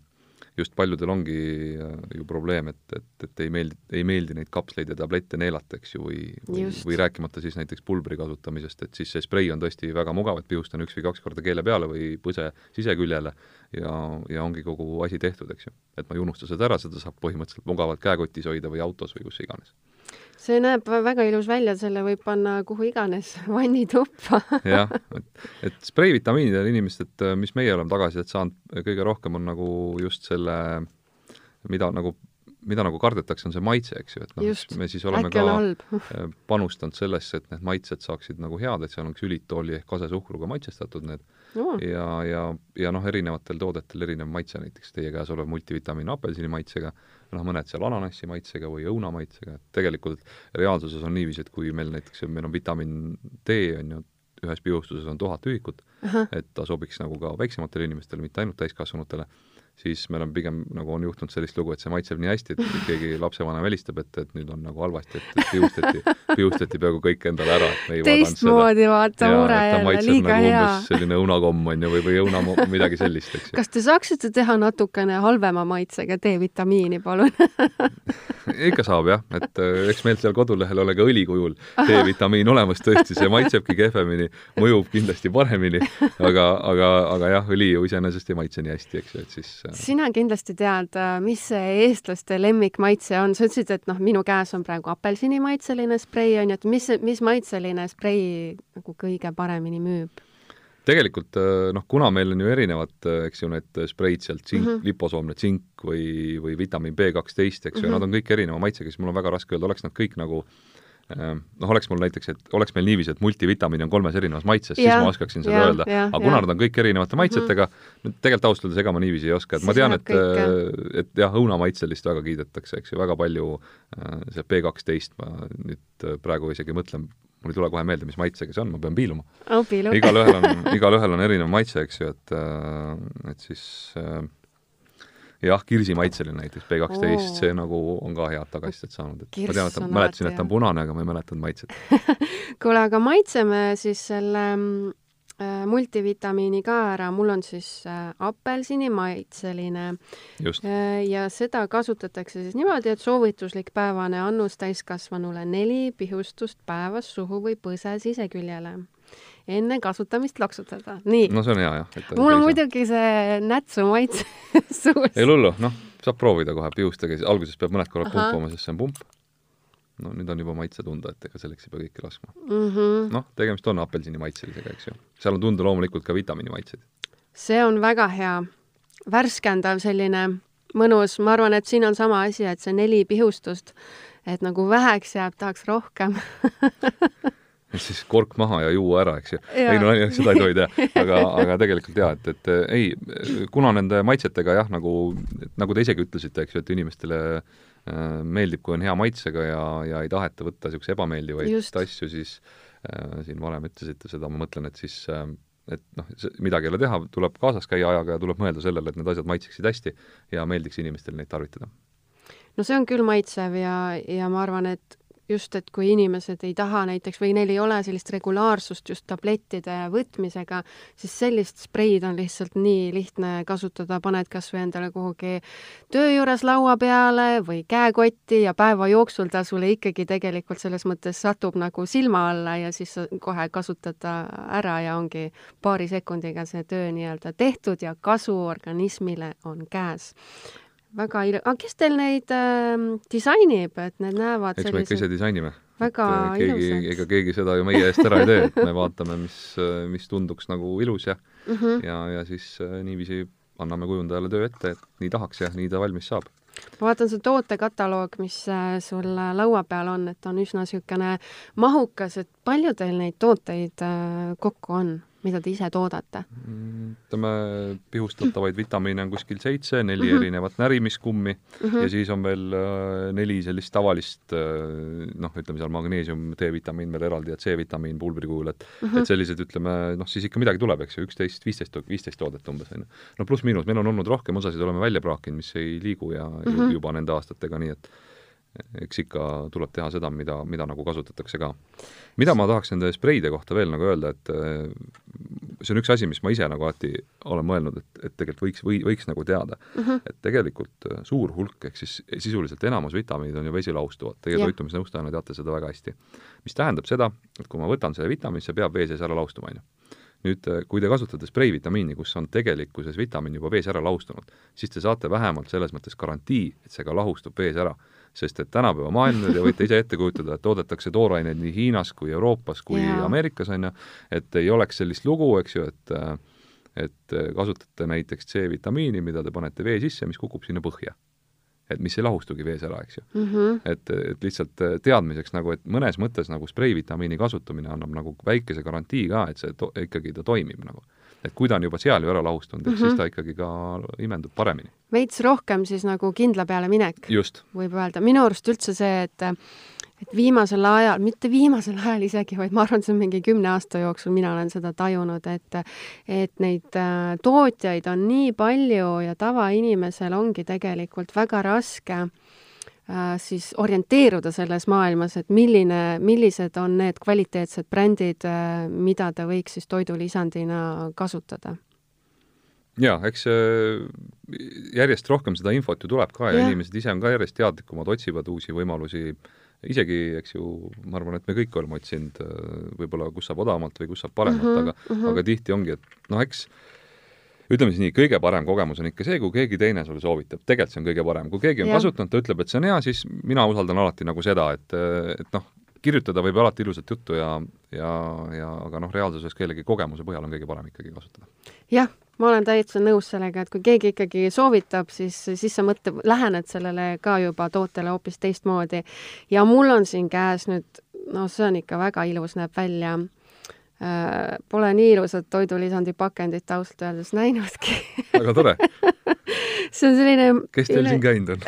just paljudel ongi äh, ju probleem, et, et, et ei meeldi, ei meeldi neid kapsleid ja tablette neelata, eks ju, või, või, või rääkimata siis näiteks pulbri kasutamisest, et siis see sprei on tõesti väga mugav, et pihustan üks või kaks korda keele peale või põse siseküljele ja, ja ongi kogu asi tehtud, eks ju. et ma ei unusta seda ära, seda saab põhimõtteliselt mugavalt käekotis hoida või autos või kus iganes see näeb väga ilus välja, selle võib panna kuhu iganes, vannituppa. Jah, et, et spreivitamiinidel inimesed, mis meie oleme tagasisidet saanud, kõige rohkem on nagu just selle, mida nagu mida nagu kardetakse, on see maitse, eks ju, et noh, me siis oleme ka äh, panustanud sellesse, et need maitsed saaksid nagu head, et seal oleks ülitooli ehk kasesuhkruga maitsestatud need. Mm. ja, ja, ja noh, erinevatel toodetel erinev maitse, näiteks teie käes olev multivitamiin apelsini maitsega, noh, mõned seal ananassi maitsega või õuna maitsega, et tegelikult reaalsuses on niiviisi, et kui meil näiteks, meil on vitamiin D, on ju, ühes pihustuses on tuhat ühikut, et ta sobiks nagu ka väiksematele inimestele, mitte ainult täiskasvanutele siis meil on pigem nagu on juhtunud sellist lugu, et see maitseb nii hästi, et keegi lapsevanem helistab, et, et nüüd on nagu halvasti, et, pihustati, pihustati peaaegu kõik endale ära. teistmoodi vaata mure jälle, liiga nagu hea. selline õunakomm on ju, või, või õuna midagi sellist, eks ju. kas te saaksite teha natukene halvema maitsega D-vitamiini, palun ikka saab jah, et äh, eks meil seal kodulehel ole ka õli kujul D-vitamiin olemas, tõesti, see maitsebki kehvemini, mõjub kindlasti paremini, aga, aga, aga jah, õli ju iseenesest ei maitse nii hästi, eks ju, et siis sina kindlasti tead, äh, mis see eestlaste lemmikmaitse on, sa ütlesid, et noh, minu käes on praegu apelsinimaitseline sprei on ju, et mis, mis maitseline sprei nagu kõige paremini müüb? tegelikult äh, noh, kuna meil on ju erinevad, äh, eks ju, need spreid sealt, tsink mm -hmm., liposoomne tsink või, või vitamiin B kaksteist, eks ju mm, -hmm. nad on kõik erineva maitsega, siis mul on väga raske öelda, oleks nad kõik nagu äh, noh, oleks mul näiteks, et oleks meil niiviisi, et multivitamiin on kolmes erinevas maitses, siis ma oskaksin seda ja, öelda. aga kuna nad on kõik erinevate mhm. maitsetega mm, -hmm. tegelikult ausalt öeldes ega ma niiviisi ei oska, et siis ma tean, et, äh, et jah, õunamaitselist väga kiidetakse, eks ju, väga palju äh, see B kaksteist, ma nüüd äh, praegu isegi mõtlen, mul ei tule kohe meelde, mis maitsega see on, ma pean piiluma oh,. igalühel on, igalühel on erinev maitse, eks ju, et, et siis äh, jah, kirsimaitseline näiteks B12 oh., see nagu on ka head tagasisidet saanud, et Kirss ma tean, et ta, mäletasin, et ta on punane, aga ma ei mäletanud maitset. kuule, aga maitseme siis selle äh, multivitamiini ka ära, mul on siis äh, apelsinimaitseline äh, ja seda kasutatakse siis niimoodi, et soovituslik päevane annus täiskasvanule neli pihustust päevas suhu või põse siseküljele enne kasutamist loksutada. nii. no see on hea jah. mul on muidugi see nätsu maitse suus. ei hullu, noh, saab proovida kohe pihustage, alguses peab mõned korrad pumpama, sest see on pump. no nüüd on juba maitse tunda, et ega selleks ei pea kõike laskma mm -hmm.. noh, tegemist on apelsinimaitselisega, eks ju. seal on tunda loomulikult ka vitamiinimaitseid. see on väga hea, värskendav selline mõnus, ma arvan, et siin on sama asi, et see neli pihustust, et nagu väheks jääb, tahaks rohkem et siis kork maha ja juua ära, eks ju. ei no seda ei tohi teha, aga, aga tegelikult jaa, et, et ei, kuna nende maitsetega jah, nagu, nagu te isegi ütlesite, eks ju, et inimestele äh, meeldib, kui on hea maitsega ja, ja ei taheta võtta niisuguseid ebameeldivaid asju, siis äh, siin varem ütlesite seda, ma mõtlen, et siis äh, et noh, midagi ei ole teha, tuleb kaasas käia ajaga ja tuleb mõelda sellele, et need asjad maitseksid hästi ja meeldiks inimestele neid tarvitada. No see on küll maitsev ja, ja ma arvan, et just, et kui inimesed ei taha näiteks või neil ei ole sellist regulaarsust just tablettide võtmisega, siis sellist spreid on lihtsalt nii lihtne kasutada, paned kas või endale kuhugi töö juures laua peale või käekotti ja päeva jooksul ta sulle ikkagi tegelikult selles mõttes satub nagu silma alla ja siis kohe kasutad ta ära ja ongi paari sekundiga see töö nii-öelda tehtud ja kasu organismile on käes väga il-, aga kes teil neid äh, disainib, et need näevad eks me ikka ise disainime. väga et keegi, ilusad. ega keegi seda ju meie eest ära ei tee, et me vaatame, mis, mis tunduks nagu ilus ja mm -hmm. ja, ja siis äh, niiviisi anname kujundajale töö ette, et nii tahaks ja nii ta valmis saab. ma vaatan see tootekataloog, mis äh, sul laua peal on, et on üsna niisugune mahukas, et palju teil neid tooteid äh, kokku on? Mida te ise toodate? ütleme, pihustatavaid vitamiine on kuskil seitse, neli mm -hmm. erinevat närimiskummi mm -hmm. ja siis on veel äh, neli sellist tavalist äh, noh, ütleme seal magneesium, D-vitamiin veel eraldi ja C-vitamiin pulbri kujul, et mm -hmm. et sellised, ütleme, noh, siis ikka midagi tuleb, eks ju, üksteist, viisteist, viisteist toodet umbes, on ju. no pluss-miinus, meil on olnud rohkem, osasid oleme välja praakinud, mis ei liigu ja mm -hmm. juba nende aastatega, nii et eks ikka tuleb teha seda, mida, mida nagu kasutatakse ka. mida ma tahaks nende spreide kohta veel nagu öelda, et äh, see on üks asi, mis ma ise nagu alati olen mõelnud, et, et tegelikult võiks, või võiks nagu teada mm, -hmm. et tegelikult äh, suur hulk, ehk siis sisuliselt enamus vitamiinid on ju vesilaustuvad, teie yeah. toitumisnõustajana teate seda väga hästi. mis tähendab seda, et kui ma võtan selle vitamiini, see peab vee sees ära laustuma, on ju nüüd, äh, kui te kasutate spreivitamiini, kus on tegelikkuses vitamiin juba vees ära laustunud, siis te saate vähemalt selles mõttes garantii, et see ka lahustub vees ära sest et tänapäeva maailm, te võite ise ette kujutada, et toodetakse tooraineid nii Hiinas kui Euroopas kui yeah. Ameerikas, on ju, et ei oleks sellist lugu, eks ju, et et kasutate näiteks C-vitamiini, mida te panete vee sisse, mis kukub sinna põhja. et mis ei lahustugi vees ära, eks ju mm. -hmm. et, et lihtsalt teadmiseks nagu, et mõnes mõttes nagu spreivitamiini kasutamine annab nagu väikese garantii ka, et see to-, ikkagi ta toimib nagu et kui ta on juba seal ju ära lahustunud, et mm -hmm. siis ta ikkagi ka imendub paremini. veits rohkem siis nagu kindla peale minek, võib öelda. minu arust üldse see, et et viimasel ajal, mitte viimasel ajal isegi, vaid ma arvan, see on mingi kümne aasta jooksul, mina olen seda tajunud, et et neid äh, tootjaid on nii palju ja tavainimesel ongi tegelikult väga raske Äh, siis orienteeruda selles maailmas, et milline, millised on need kvaliteetsed brändid, äh, mida ta võiks siis toidulisandina kasutada? jaa, eks äh, järjest rohkem seda infot ju tuleb ka ja, ja inimesed ise on ka järjest teadlikumad, otsivad uusi võimalusi, isegi, eks ju, ma arvan, et me kõik oleme otsinud võib-olla, kus saab odavamalt või kus saab paremalt mm, -hmm, aga mm, -hmm. aga tihti ongi, et noh, eks ütleme siis nii, kõige parem kogemus on ikka see, kui keegi teine sulle soovitab, tegelikult see on kõige parem, kui keegi on ja. kasutanud, ta ütleb, et see on hea, siis mina usaldan alati nagu seda, et, et noh, kirjutada võib alati ilusat juttu ja, ja, ja aga noh, reaalsuses kellegi kogemuse põhjal on kõige parem ikkagi kasutada. jah, ma olen täitsa nõus sellega, et kui keegi ikkagi soovitab, siis, siis sa mõtle, lähened sellele ka juba tootele hoopis teistmoodi. ja mul on siin käes nüüd, no see on ikka väga ilus, näeb välja pole nii ilusat toidulisandi pakendit ausalt öeldes näinudki. Väga tore. See on selline kes teil üle... siin käinud on?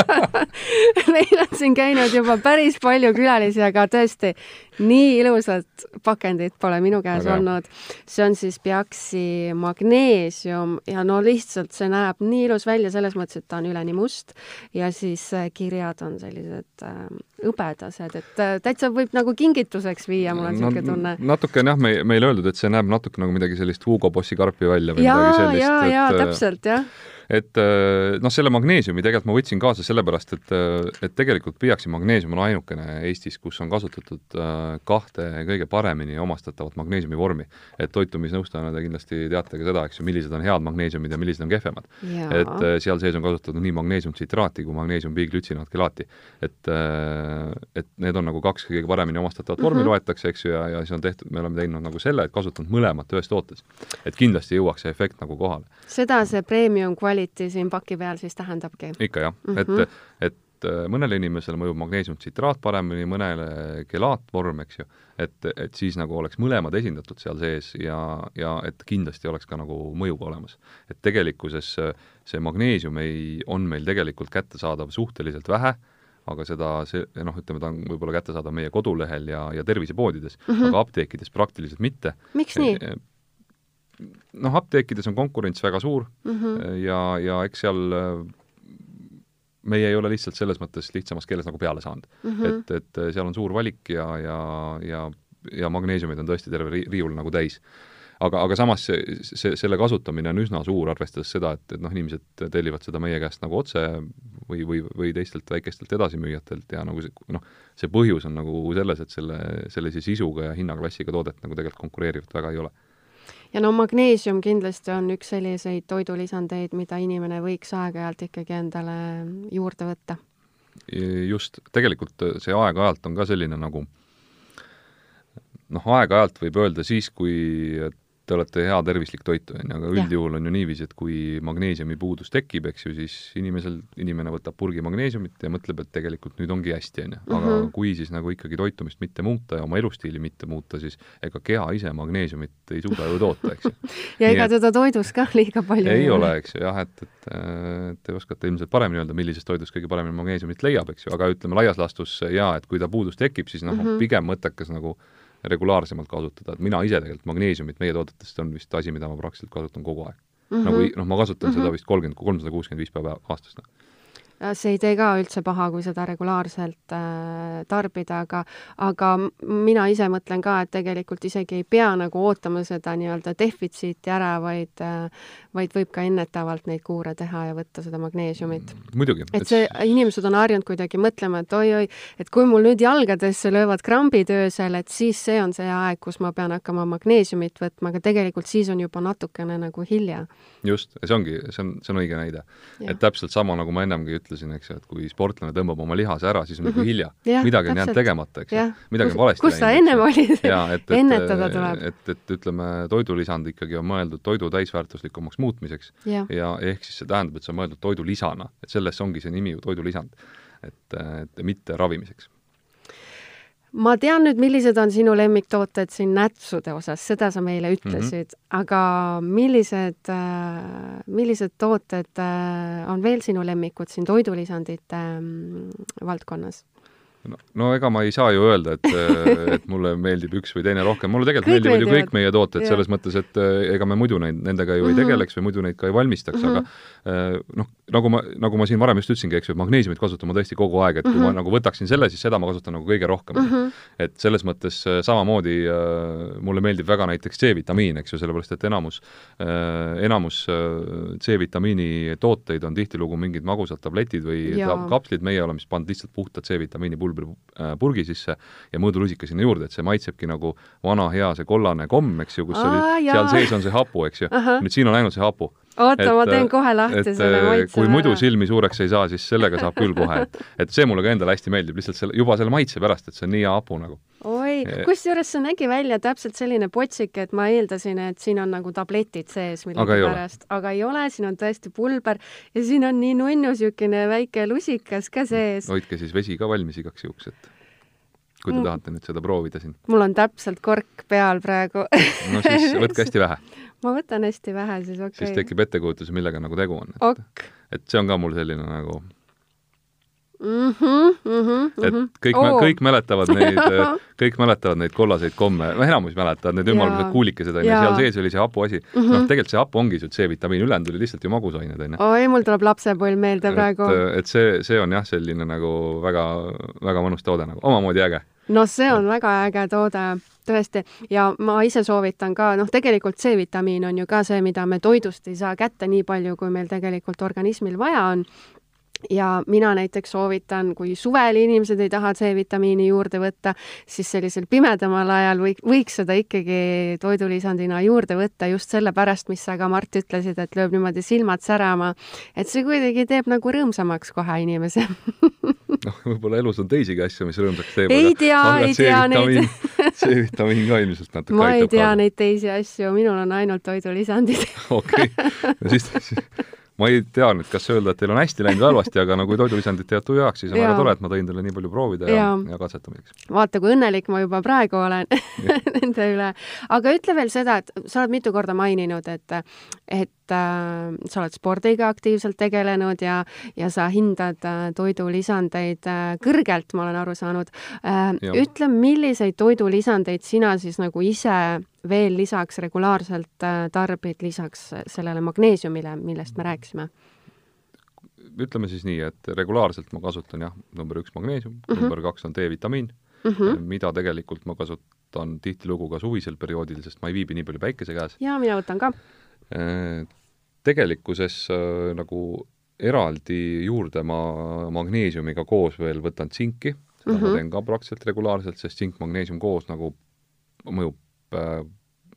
Meil on siin käinud juba päris palju külalisi, aga tõesti, nii ilusat pakendit pole minu käes aga... olnud. see on siis Piaxi magneesium ja no lihtsalt see näeb nii ilus välja selles mõttes, et ta on üleni must ja siis äh, kirjad on sellised äh, hõbedased, et äh, täitsa võib nagu kingituseks viia, mul on niisugune no, tunne. natuke on jah, me, meile öeldud, et see näeb natuke nagu midagi sellist Hugo Bossi karpi välja või ja, midagi sellist. jaa, jaa, äh, täpselt, jah et äh, noh, selle magneesiumi tegelikult ma võtsin kaasa sellepärast, et, äh, et tegelikult Piiaksi magneesium on ainukene Eestis, kus on kasutatud äh, kahte kõige paremini omastatavat magneesiumi vormi. et toitumisnõustajana te kindlasti teate ka seda, eks ju, millised on head magneesiumid ja millised on kehvemad. et seal sees on kasutatud nii magneesiumtsitraati kui magneesiumpiiglütsinaatgelaati. et, et need on nagu kaks kõige paremini omastatavat vormi mm -hmm. loetakse, eks ju, ja, ja see on tehtud, me oleme teinud nagu selle, et kasutanud mõlemat ühes tootes. et kindlasti jõuaks see efekt nagu kohale. seda see premium kvaliteet kvality siin paki peal siis tähendabki? ikka jah mm, -hmm. et, et äh, mõnele inimesele mõjub magneesiumtsitraat paremini, mõnele gelaatvorm, eks ju, et, et siis nagu oleks mõlemad esindatud seal sees ja, ja et kindlasti oleks ka nagu mõju olemas. et tegelikkuses see magneesium ei, on meil tegelikult kättesaadav suhteliselt vähe, aga seda, see noh, ütleme, ta on võib-olla kättesaadav meie kodulehel ja, ja tervisepoodides mm, -hmm. aga apteekides praktiliselt mitte. miks nii? Noh, apteekides on konkurents väga suur mm -hmm. ja, ja eks seal äh, meie ei ole lihtsalt selles mõttes lihtsamas keeles nagu peale saanud mm. -hmm. et, et seal on suur valik ja, ja, ja, ja magneesiumid on tõesti terve ri riiul nagu täis. aga, aga samas see, see, selle kasutamine on üsna suur, arvestades seda, et, et noh, inimesed tellivad seda meie käest nagu otse või, või, või teistelt väikestelt edasimüüjatelt ja nagu see, noh, see põhjus on nagu selles, et selle, sellise sisuga ja hinnaklassiga toodet nagu tegelikult konkureerivat väga ei ole ja no magneesium kindlasti on üks selliseid toidulisandeid, mida inimene võiks aeg-ajalt ikkagi endale juurde võtta. just, tegelikult see aeg-ajalt on ka selline nagu noh, aeg-ajalt võib öelda siis, kui te olete hea tervislik toitu, on ju, aga üldjuhul on ju niiviisi, et kui magneesiumi puudus tekib, eks ju, siis inimesel, inimene võtab purgi magneesiumit ja mõtleb, et tegelikult nüüd ongi hästi, on ju. aga mm -hmm. kui siis nagu ikkagi toitumist mitte muuta ja oma elustiili mitte muuta, siis ega keha ise magneesiumit ei suuda ju toota, eks ju. ja ega teda toidus ka liiga palju ei ole, eks ju, jah, et, et te oskate ilmselt paremini öelda, millisest toidust kõige paremini magneesiumit leiab, eks ju, aga ütleme laias laastus jaa, et kui ta puudus tekib, siis noh mm -hmm., pigem mõttekas nagu regulaarsemalt kasutada, et mina ise tegelikult magneesiumit meie toodetest on vist asi, mida ma praktiliselt kasutan kogu aeg mm. -hmm. nagu noh, ma kasutan mm -hmm. seda vist kolmkümmend, kolmsada kuuskümmend viis päeva aastas no see ei tee ka üldse paha, kui seda regulaarselt äh, tarbida, aga aga mina ise mõtlen ka, et tegelikult isegi ei pea nagu ootama seda nii-öelda defitsiiti ära, vaid äh, vaid võib ka ennetavalt neid kuure teha ja võtta seda magneesiumit. Mm, et see, inimesed on harjunud kuidagi mõtlema, et oi-oi, et kui mul nüüd jalgadesse löövad krambid öösel, et siis see on see aeg, kus ma pean hakkama magneesiumit võtma, aga tegelikult siis on juba natukene nagu hilja. just, see ongi, see on, see on õige näide. et täpselt sama, nagu ma ennemgi ütlesin, ütlesin, eks ju, et kui sportlane tõmbab oma lihase ära, siis on mm -hmm. nagu hilja. midagi on jäänud tegemata, eks ju. midagi on valesti kus sa ennem olid? ennetada tuleb. et, et, et ütleme, toidulisand ikkagi on mõeldud toidu täisväärtuslikumaks muutmiseks ja, ja ehk siis see tähendab, et see on mõeldud toidulisana, et sellest ongi see nimi ju toidulisand. et, et mitte ravimiseks ma tean nüüd, millised on sinu lemmiktooted siin nätsude osas, seda sa meile ütlesid mm, -hmm. aga millised, äh, millised tooted äh, on veel sinu lemmikud siin toidulisandite mm, valdkonnas? no, no ega ma ei saa ju öelda, et, et mulle meeldib üks või teine rohkem, mulle tegelikult kõik meeldivad ju kõik meie tooted yeah. selles mõttes, et ega me muidu neid, nendega ju mm -hmm. ei mhm. tegeleks või muidu neid ka ei valmistaks mm, -hmm. aga eh, noh, nagu ma, nagu ma siin varem just ütlesingi, eks ju, magneesiumit kasutan ma tõesti kogu aeg, et kui mm -hmm. ma mhm. nagu võtaksin selle, siis seda ma kasutan nagu kõige rohkem mm. -hmm. et selles mõttes eh, samamoodi äh, mulle meeldib väga näiteks C-vitamiin, eks ju, sellepärast et enamus äh,, enamus äh, C-vitamiini tooteid on tihtilugu mingid magusad tabletid või ja. kapslid, meie oleme siis pannud lihtsalt puhta C-vitamiini pulbri äh, purgi sisse ja mõõdulusika sinna juurde, et see maitsebki nagu vana hea see kollane komm, eks ju, kus Aa, oli, seal sees on see hapu, eks ju. nüüd siin on ainult see hapu oota, ma teen kohe lahti et, selle äh, maitse. kui muidu silmi suureks ei saa, siis sellega saab küll kohe, et, et see mulle ka endale hästi meeldib, lihtsalt selle, juba selle maitse pärast, et see on nii hea hapu nagu. oi, kusjuures see nägi välja täpselt selline potsik, et ma eeldasin, et siin on nagu tabletid sees millegipärast, aga ei ole, siin on tõesti pulber ja siin on nii nunnu niisugune väike lusikas ka sees. hoidke siis vesi ka valmis igaks juhuks, et kui te mm. tahate nüüd seda proovida siin. mul on täpselt kork peal praegu no siis võtke hästi vähe ma võtan hästi vähe, siis okei okay.. siis tekib ettekujutus, millega nagu tegu on. ok. et see on ka mul selline nagu mm. -hmm, mm -hmm, et kõik oh., kõik mäletavad neid, kõik mäletavad neid kollaseid komme, no enamus mäletavad need ümmargused kuulikesed onju, seal sees oli see hapuasi mm. -hmm. noh, tegelikult see hapu ongi see C-vitamiin, ülejäänud oli lihtsalt ju magusained onju. oi, mul tuleb lapsepõlv meelde praegu. et see, see on jah, selline nagu väga, väga mõnus toode nagu, omamoodi äge. No see on väga äge toode tõesti, ja ma ise soovitan ka, noh, tegelikult C-vitamiin on ju ka see, mida me toidust ei saa kätte nii palju, kui meil tegelikult organismil vaja on ja mina näiteks soovitan, kui suvel inimesed ei taha C-vitamiini juurde võtta, siis sellisel pimedamal ajal või, võiks seda ikkagi toidulisandina juurde võtta just sellepärast, mis sa ka, Mart, ütlesid, et lööb niimoodi silmad särama. et see kuidagi teeb nagu rõõmsamaks kohe inimese noh, võib-olla elus on teisigi asju, mis rõõmsaks teeb. ei tea, ei tea neid. C-vitamiin ka ilmselt natuke ma ei tea kaasa. neid teisi asju, minul on ainult toidulisandid. okei, no siis, siis ma ei tea nüüd, kas öelda, et teil on hästi läinud või halvasti, aga nagu toidulisandid teevad tuju heaks, siis on väga tore, et ma tõin teile nii palju proovida ja, ja, ja katsetamiseks. vaata, kui õnnelik ma juba praegu olen nende üle. aga ütle veel seda, et sa oled mitu korda maininud, et, et äh, sa oled spordiga aktiivselt tegelenud ja, ja sa hindad äh, toidulisandeid äh, kõrgelt, ma olen aru saanud äh,. ütle, milliseid toidulisandeid sina siis nagu ise veel lisaks regulaarselt äh, tarbid lisaks sellele magneesiumile, millest me rääkisime? ütleme siis nii, et regulaarselt ma kasutan jah, number üks magneesium mm, -hmm. number kaks on D-vitamiin mm, -hmm. mida tegelikult ma kasutan tihtilugu ka suvisel perioodil, sest ma ei viibi nii palju päikese käes. jaa, mina võtan ka. Äh, tegelikkuses äh, nagu eraldi juurde ma magneesiumiga koos veel võtan tsinki, seda mm -hmm. ma mhm. teen ka praktiliselt regulaarselt, sest tsink, magneesium koos nagu mõjub äh,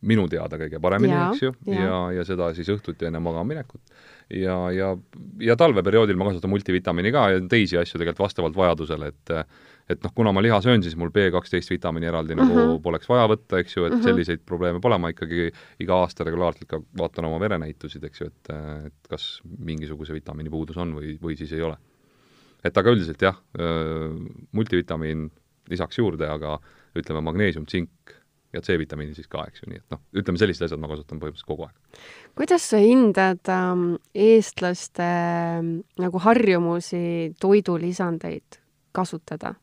minu teada kõige paremini, eks ju, jaa. ja, ja seda siis õhtuti enne magama minekut. ja, ja, ja talveperioodil ma kasutan multivitamiini ka ja teisi asju tegelikult vastavalt vajadusele, et et noh, kuna ma liha söön, siis mul B kaksteist vitamiini eraldi nagu mm -hmm. poleks vaja võtta, eks ju, et mm -hmm. selliseid probleeme pole, ma ikkagi iga aasta regulaarselt ka vaatan oma verenäitusid, eks ju, et, et kas mingisuguse vitamiini puudus on või, või siis ei ole. et aga üldiselt jah, multivitamiin lisaks juurde, aga ütleme, magneesium, tsink ja C-vitamiini siis ka, eks ju, nii et noh, ütleme sellised asjad ma kasutan põhimõtteliselt kogu aeg. kuidas sa hindad ähm, eestlaste ähm, nagu harjumusi toidulisandeid kasutada?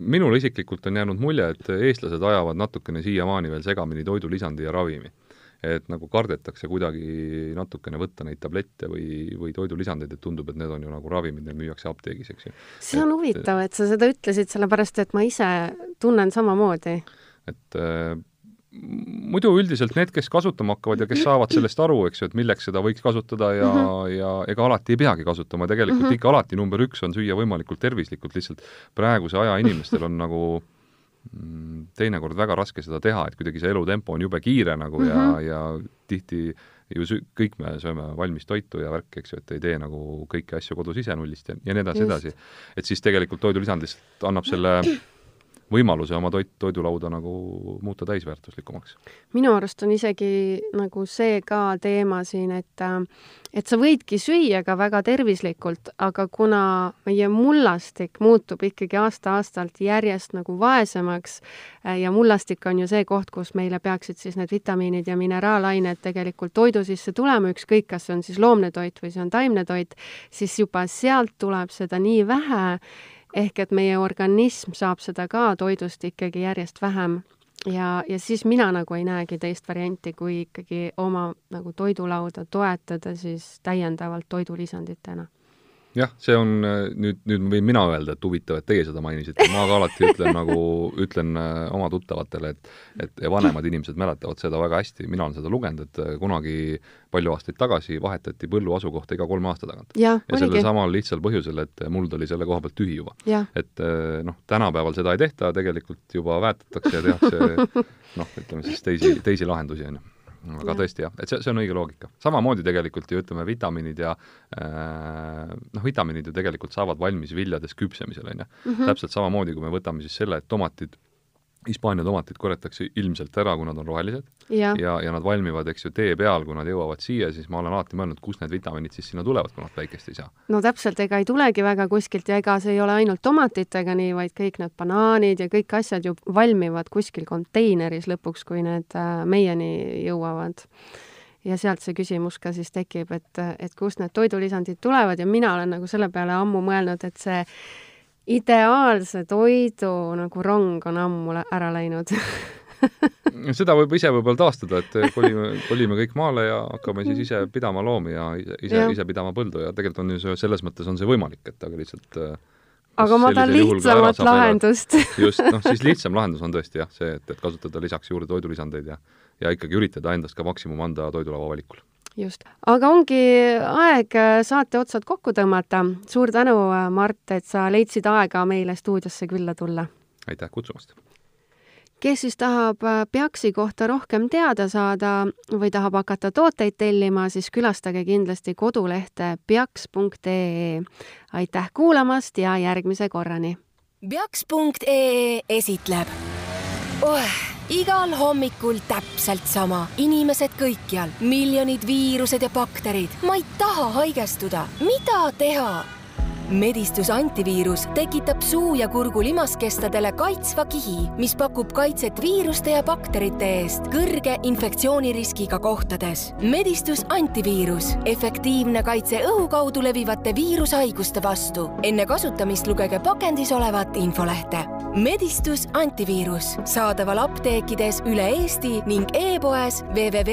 Minule isiklikult on jäänud mulje, et eestlased ajavad natukene siiamaani veel segamini toidulisandi ja ravimi. et nagu kardetakse kuidagi natukene võtta neid tablette või, või toidulisandeid, et tundub, et need on ju nagu ravimid, need müüakse apteegis, eks ju. see on et, huvitav, et sa seda ütlesid, sellepärast et ma ise tunnen samamoodi. et äh, muidu üldiselt need, kes kasutama hakkavad ja kes saavad sellest aru, eks ju, et milleks seda võiks kasutada ja mm, -hmm. ja ega alati ei peagi kasutama, tegelikult mm -hmm. ikka alati number üks on süüa võimalikult tervislikult, lihtsalt praeguse aja inimestel on nagu mm, teinekord väga raske seda teha, et kuidagi see elutempo on jube kiire nagu mm -hmm. ja, mhm. ja tihti ju sü-, kõik me sööme valmis toitu ja värki, eks ju, et ei tee nagu kõiki asju kodus ise nullist ja, ja nii edasi, edasi. et siis tegelikult toidulisand lihtsalt annab selle võimaluse oma toit, toidulauda nagu muuta täisväärtuslikumaks. minu arust on isegi nagu see ka teema siin, et et sa võidki süüa ka väga tervislikult, aga kuna meie mullastik muutub ikkagi aasta-aastalt järjest nagu vaesemaks ja mullastik on ju see koht, kus meile peaksid siis need vitamiinid ja mineraalained tegelikult toidu sisse tulema, ükskõik, kas see on siis loomne toit või see on taimne toit, siis juba sealt tuleb seda nii vähe, ehk et meie organism saab seda ka toidust ikkagi järjest vähem. Ja, ja siis mina nagu ei näegi teist varianti, kui ikkagi oma nagu toidulauda toetada siis täiendavalt toidulisanditena jah, see on nüüd, nüüd võin mina öelda, et huvitav, et teie seda mainisite, ma ka alati ütlen nagu, ütlen äh, oma tuttavatele, et et vanemad inimesed mäletavad seda väga hästi, mina olen seda lugenud, et äh, kunagi palju aastaid tagasi vahetati põllu asukohta iga kolme aasta tagant. ja, ja sellel samal lihtsal põhjusel, et muld oli selle koha pealt tühi juba. et äh, noh, tänapäeval seda ei tehta, tegelikult juba väetatakse ja tehakse noh, ütleme siis teisi, teisi lahendusi, on ju aga ja. tõesti jah, et see, see on õige loogika. samamoodi tegelikult ju ütleme, vitamiinid ja äh, noh, vitamiinid ju tegelikult saavad valmis viljades küpsemisel, on ju. Mhm. täpselt samamoodi, kui me võtame siis selle, et tomatid Hispaania tomatid korjatakse ilmselt ära, kui nad on rohelised. Ja, ja, ja nad valmivad, eks ju, tee peal, kui nad jõuavad siia, siis ma olen alati mõelnud, kust need vitamiinid siis sinna tulevad, kui nad päikest ei saa. no täpselt, ega ei tulegi väga kuskilt ja ega see ei ole ainult tomatitega nii, vaid kõik need banaanid ja kõik asjad ju valmivad kuskil konteineris lõpuks, kui need äh, meieni jõuavad. Ja sealt see küsimus ka siis tekib, et, et kust need toidulisandid tulevad ja mina olen nagu selle peale ammu mõelnud, et see ideaalse toidu nagu rong on ammu ära läinud. Seda võib ise võib-olla taastada, et kolime, kolime kõik maale ja hakkame siis ise pidama loomi ja ise, ise pidama põldu ja tegelikult on ju see, selles mõttes on see võimalik, et aga lihtsalt äh, aga ma tahan lihtsamat lahendust. just, noh, siis lihtsam lahendus on tõesti jah, see, et, et kasutada lisaks juurde toidulisandeid ja ja ikkagi üritada endast ka maksimum anda toidulaua valikul just, aga ongi aeg äh, saate otsad kokku tõmmata. suur tänu, äh, Mart, et sa leidsid aega meile stuudiosse külla tulla. aitäh kutsumast! kes siis tahab äh, Peaksi kohta rohkem teada saada või tahab hakata tooteid tellima, siis külastage kindlasti kodulehte peaks.ee. aitäh kuulamast ja järgmise korrani! peaks.ee esitleb oh igal hommikul täpselt sama, inimesed kõikjal, miljonid viirused ja bakterid. ma ei taha haigestuda, mida teha? Medistus antiviirus tekitab suu ja kurgu limaskestadele kaitsva kihi, mis pakub kaitset viiruste ja bakterite eest kõrge infektsiooniriskiga kohtades. medistus antiviirus, efektiivne kaitse õhu kaudu levivate viirushaiguste vastu. enne kasutamist lugege pakendis olevat infolehte. medistus antiviirus saadaval apteekides üle Eesti ning e-poes www.viaks.ee